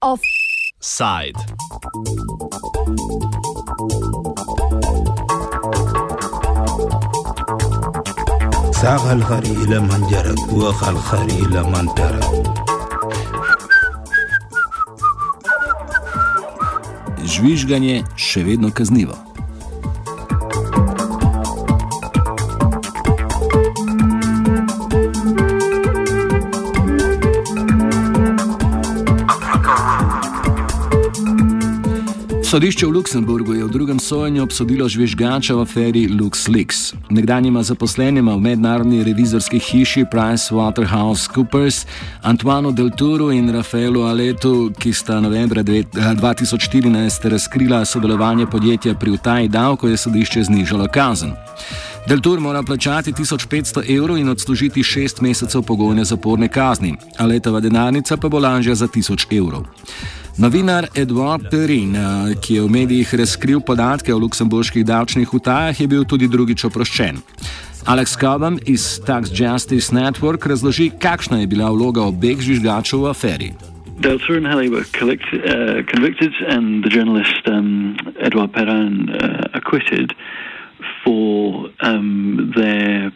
Offside. ساق الخري إلى من جرت وخ الخري إلى من ترك Žvižganje še vedno kaznivo. Sodišče v Luksemburgu je v drugem sojenju obsodilo žvižgača v aferi LuxLeaks. Nekdanjima zaposlenima v mednarodni revizorski hiši PricewaterhouseCoopers, Antoine Delturu in Rafaelu Aletu, ki sta novembra 2014 razkrila sodelovanje podjetja pri utaji davko, je sodišče znižalo kazen. Deltur mora plačati 1500 evrov in odslužiti 6 mesecev pogojne zaporne kazni, Aletova denarnica pa bo lažja za 1000 evrov. Novinar Edward Perrin, eh, ki je v medijih razkril podatke o luksemburških davčnih utajah, je bil tudi drugič oproščen. Alex Cobham iz Tax Justice Network razloži, kakšna je bila vloga obeh žvižgačev v aferi. Delta and Haley were collect, uh, convicted, and the journalist um, Edouard Perrin uh, acquitted for um, their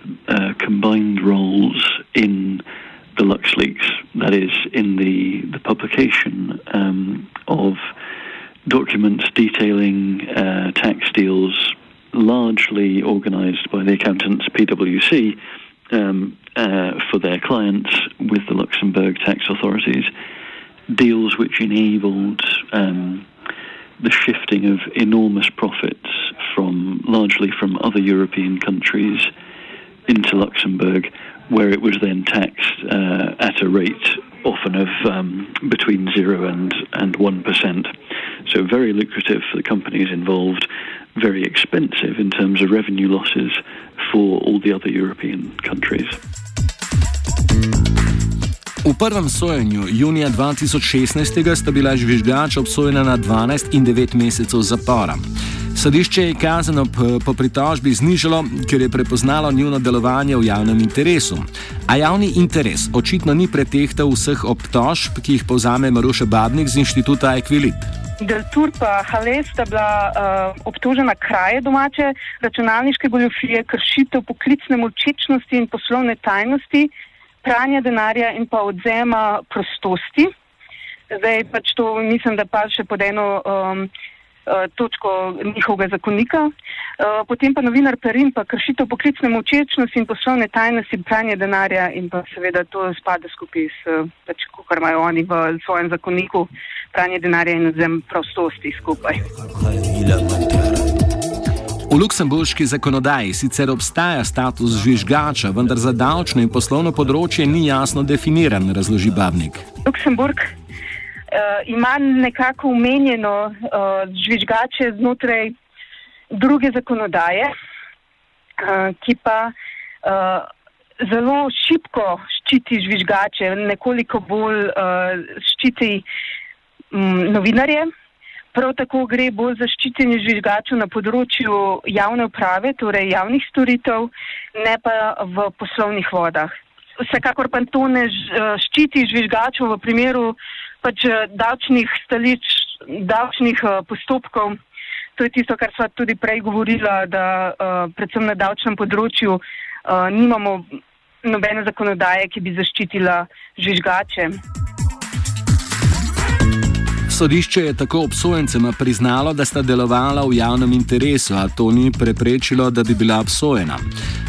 PwC um, uh, for their clients with the Luxembourg tax authorities, deals which enabled um, the shifting of enormous profits from largely from other European countries into Luxembourg where it was then taxed uh, at a rate often of um, between zero and and one percent. So very lucrative for the companies involved, very expensive in terms of revenue losses for all the other European countries. V prvem sojenju junija 2016 sta bila žvižgača obsojena na 12 in 9 mesecev zapora. Sodišče je kazen po pritožbi znižalo, ker je prepoznalo njuno delovanje v javnem interesu. A javni interes očitno ni pretehtal vseh obtožb, ki jih povzame Maruša Babnik z inštituta Equilit. Deltur pa Hales sta bila uh, obtožena kraje domače računalniške goljofije, kršitev poklicne močečnosti in poslovne tajnosti, pranja denarja in pa odzema prostosti. Zdaj pač to mislim, da pa še pod eno. Um, točko njihovega zakonika. Eh, potem pa novinar Perin, pa kršitev poklicne močečnosti in poslovne tajnosti, pranje denarja in pa seveda to spada skupaj s, pač, kar imajo oni v svojem zakoniku, pranje denarja in odzem prostosti skupaj. V luksemburški zakonodaji sicer obstaja status žvižgača, vendar za davčno in poslovno področje ni jasno definiran, razloži Babnik. Luksemburg uh, ima nekako umenjeno uh, žvižgače znotraj druge zakonodaje, uh, ki pa uh, zelo šipko ščiti žvižgače, nekoliko bolj uh, ščiti um, novinarje. Prav tako gre bolj za ščitenje žvižgačev na področju javne uprave, torej javnih storitev, ne pa v poslovnih vodah. Vsekakor pa to ne ščiti žvižgačev v primeru pač eh, davčnih stališč, davčnih uh, postopkov. To je tisto, kar sva tudi prej govorila, da predvsem na davčnem področju nimamo nobene zakonodaje, ki bi zaščitila žvižgače. Sodišče je tako obsojencema priznalo, da sta delovala v javnem interesu, a to ni preprečilo, da bi bila obsojena.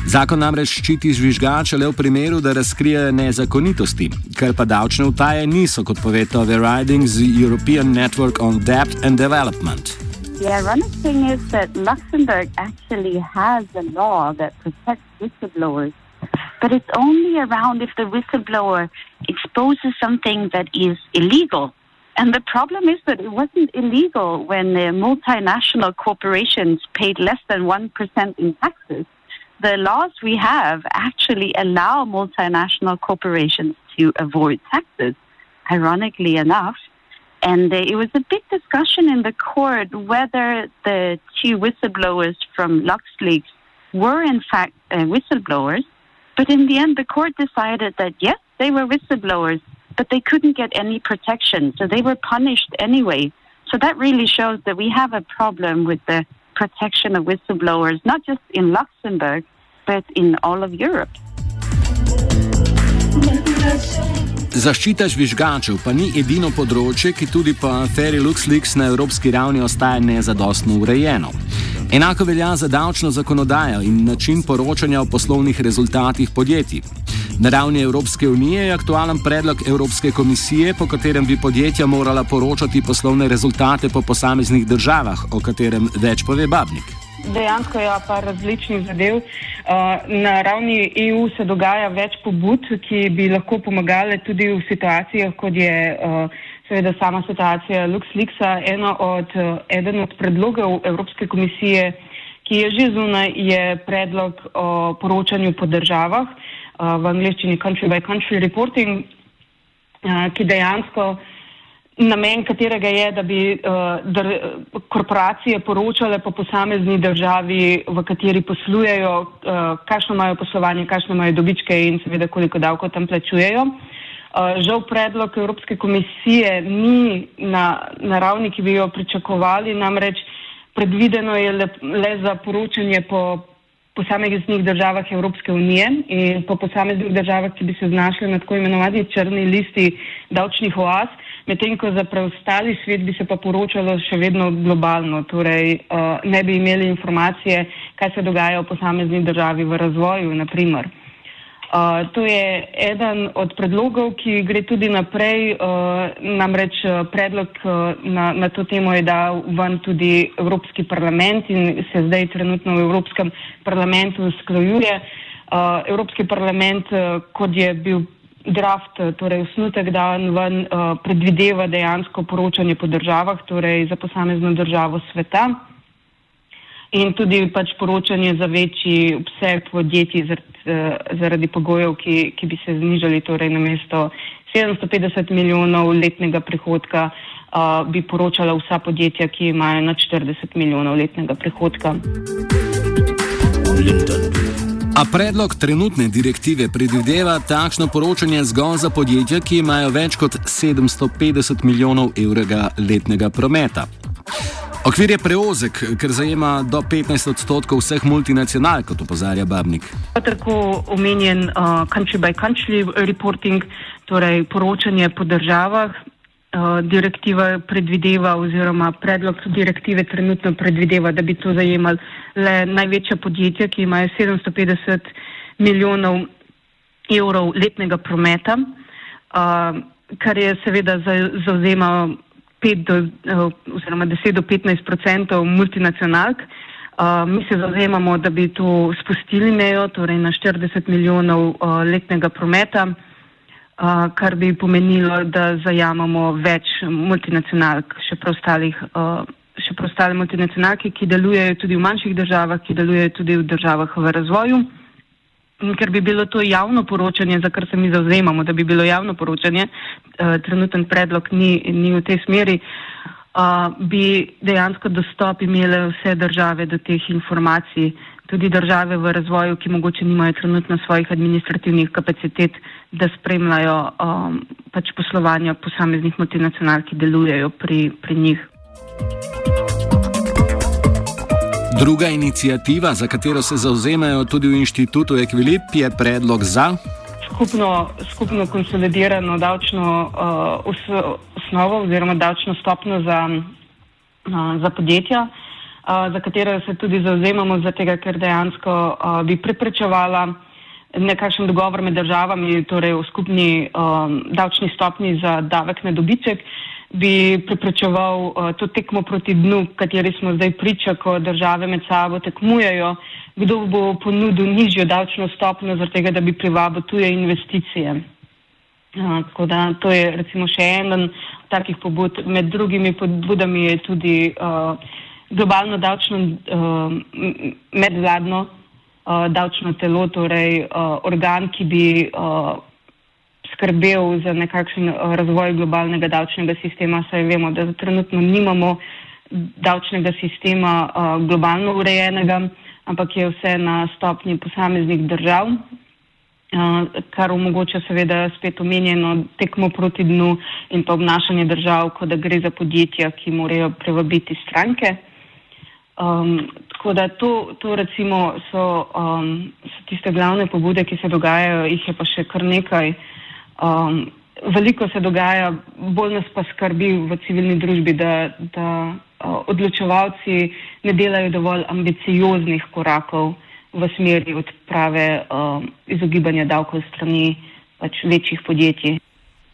Zakon namreč ščiti žvižgača le v primeru, da razkrije nezakonitosti, ker pa davčne utaje niso, kot pove Tove Riding z European Network on Debt and Development. The ironic thing is that Luxembourg actually has a law that protects whistleblowers, but it's only around if the whistleblower exposes something that is illegal. And the problem is that it wasn't illegal when the multinational corporations paid less than 1% in taxes. The laws we have actually allow multinational corporations to avoid taxes. Ironically enough, And uh, it was a big discussion in the court whether the two whistleblowers from LuxLeaks were in fact uh, whistleblowers. But in the end, the court decided that yes, they were whistleblowers, but they couldn't get any protection, so they were punished anyway. So that really shows that we have a problem with the protection of whistleblowers, not just in Luxembourg, but in all of Europe. Zaščita žvižgačev pa ni edino področje, ki tudi po aferi LuxLeaks na evropski ravni ostaja nezadostno urejeno. Enako velja za davčno zakonodajo in način poročanja o poslovnih rezultatih podjetij. Na ravni Evropske unije je aktualen predlog Evropske komisije, po katerem bi podjetja morala poročati poslovne rezultate po posameznih državah, o katerem več pove Babnik. Dejansko je pa različnih zadev. Na ravni EU se dogaja več pobud, ki bi lahko pomagale tudi v situacijah, kot je seveda sama situacija LuxLeaksa. Od, eden od predlogov Evropske komisije, ki je že zunaj, je predlog o poročanju po državah, v angliščini country by country reporting, ki dejansko namen katerega je, da bi uh, dr, korporacije poročale po posamezni državi, v kateri poslujejo, uh, kakšno imajo poslovanje, kakšno imajo dobičke in seveda koliko davko tam plačujejo. Uh, žal predlog Evropske komisije ni na, na ravni, ki bi jo pričakovali, namreč predvideno je le, le za poročanje po posameznih državah Evropske unije in po posameznih državah, ki bi se znašle na tako imenovani črni listi davčnih oaz medtem ko za preostali svet bi se pa poročalo še vedno globalno, torej uh, ne bi imeli informacije, kaj se dogaja v posamezni državi v razvoju, naprimer. Uh, to je eden od predlogov, ki gre tudi naprej, uh, namreč predlog uh, na, na to temo je dal ven tudi Evropski parlament in se zdaj trenutno v Evropskem parlamentu usklajuje. Uh, Evropski parlament, uh, kot je bil draft, torej osnutek dan ven, uh, predvideva dejansko poročanje po državah, torej za posamezno državo sveta in tudi pač poročanje za večji obseg podjetij zaradi, uh, zaradi pogojev, ki, ki bi se znižali, torej na mesto 750 milijonov letnega prihodka uh, bi poročala vsa podjetja, ki imajo na 40 milijonov letnega prihodka. A predlog trenutne direktive predvideva takšno poročanje zgolj za podjetja, ki imajo več kot 750 milijonov evrov letnega prometa. Okvir je preozek, ker zajema do 15 odstotkov vseh multinacionalk, kot opozarja Babnik. Tako omenjen uh, country by country reporting, torej poročanje po državah, Eh, direktiva predvideva oziroma predlog direktive trenutno predvideva, da bi to zajemali le največja podjetja, ki imajo 750 milijonov evrov letnega prometa, uh, kar je seveda zauzema 5 do, uh, oziroma 10 do 15 odstotkov multinacionalk. Uh, mi se zauzemamo, da bi to spustili mejo, torej na 40 milijonov uh, letnega prometa kar bi pomenilo, da zajamemo več multinacionalk, še preostalih. Uh, še preostale multinacionalke, ki delujejo tudi v manjših državah, ki delujejo tudi v državah v razvoju. Ker bi bilo to javno poročanje, za kar se mi zauzemamo, da bi bilo javno poročanje, uh, trenuten predlog ni, ni v tej smeri, uh, bi dejansko dostop imele vse države do teh informacij, tudi države v razvoju, ki mogoče nimajo trenutno svojih administrativnih kapacitet, da spremljajo um, pač poslovanje posameznih multinacionalk, ki delujejo pri, pri njih. Druga inicijativa, za katero se zauzemajo tudi v inštitutu Equilib, je predlog za skupno, skupno konsolidirano davčno uh, osnovo oziroma davčno stopno za, uh, za podjetja. Uh, za katero se tudi zauzemamo, tega, ker dejansko uh, bi preprečevala nekakšen dogovor med državami, torej v skupni um, davčni stopni za davek na dobiček, bi preprečeval uh, to tekmo proti dnu, kateri smo zdaj priča, ko države med sabo tekmujejo, kdo bo ponudil nižjo davčno stopno, tega, da bi privabil tuje investicije. Uh, tako da to je recimo še en takih pobud. Med drugimi pobudami je tudi uh, globalno davčno uh, medvladno uh, davčno telo, torej uh, organ, ki bi uh, skrbel za nekakšen razvoj globalnega davčnega sistema, saj vemo, da trenutno nimamo davčnega sistema globalno urejenega, ampak je vse na stopni posameznih držav. Uh, kar omogoča seveda spet omenjeno tekmo proti dnu in pa obnašanje držav, kot da gre za podjetja, ki morajo prevabiti stranke. Um, tako da to, to recimo so, um, so tiste glavne pobude, ki se dogajajo, jih je pa še kar nekaj. Um, veliko se dogaja, bolj nas pa skrbi v civilni družbi, da, da uh, odločevalci ne delajo dovolj ambicioznih korakov v smeri odprave uh, izogibanja davkov strani pač večjih podjetij.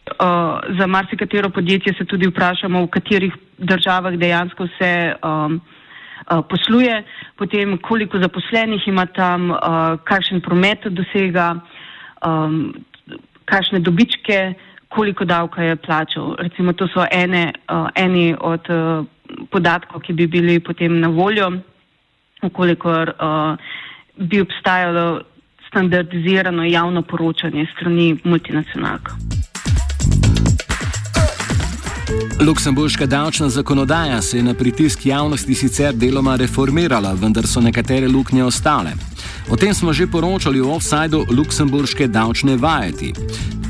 Uh, za marsikatero podjetje se tudi vprašamo, v katerih državah dejansko se um, uh, posluje, potem koliko zaposlenih ima tam, uh, kakšen promet dosega, um, kakšne dobičke, koliko davka je plačal. Recimo, to so ene, uh, eni od uh, podatkov, ki bi bili potem na voljo, ukolikor uh, bi obstajalo standardizirano javno poročanje strani multinacionalk. Luksemburška davčna zakonodaja se je na pritisk javnosti sicer deloma reformirala, vendar so nekatere luknje ostale. O tem smo že poročali v offsajdu Luksemburške davčne vajeti.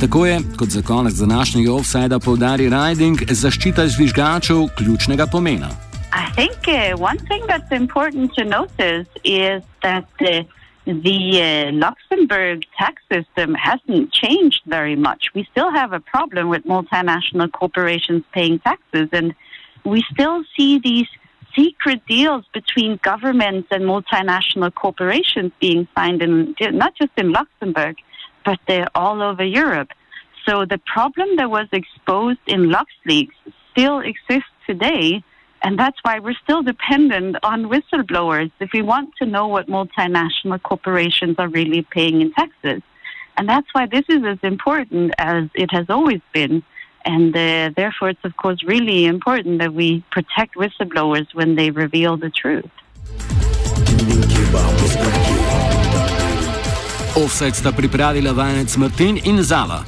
Tako je, kot za konec današnjega offsajda povdari Riding, zaščita žvižgačev ključnega pomena. I think uh, one thing that's important to notice is that uh, the uh, Luxembourg tax system hasn't changed very much. We still have a problem with multinational corporations paying taxes, and we still see these secret deals between governments and multinational corporations being signed in not just in Luxembourg, but they're all over Europe. So the problem that was exposed in LuxLeaks still exists today and that's why we're still dependent on whistleblowers if we want to know what multinational corporations are really paying in taxes. And that's why this is as important as it has always been. And uh, therefore, it's of course really important that we protect whistleblowers when they reveal the truth. Offset sta pripravila vajenec Martin in Zala.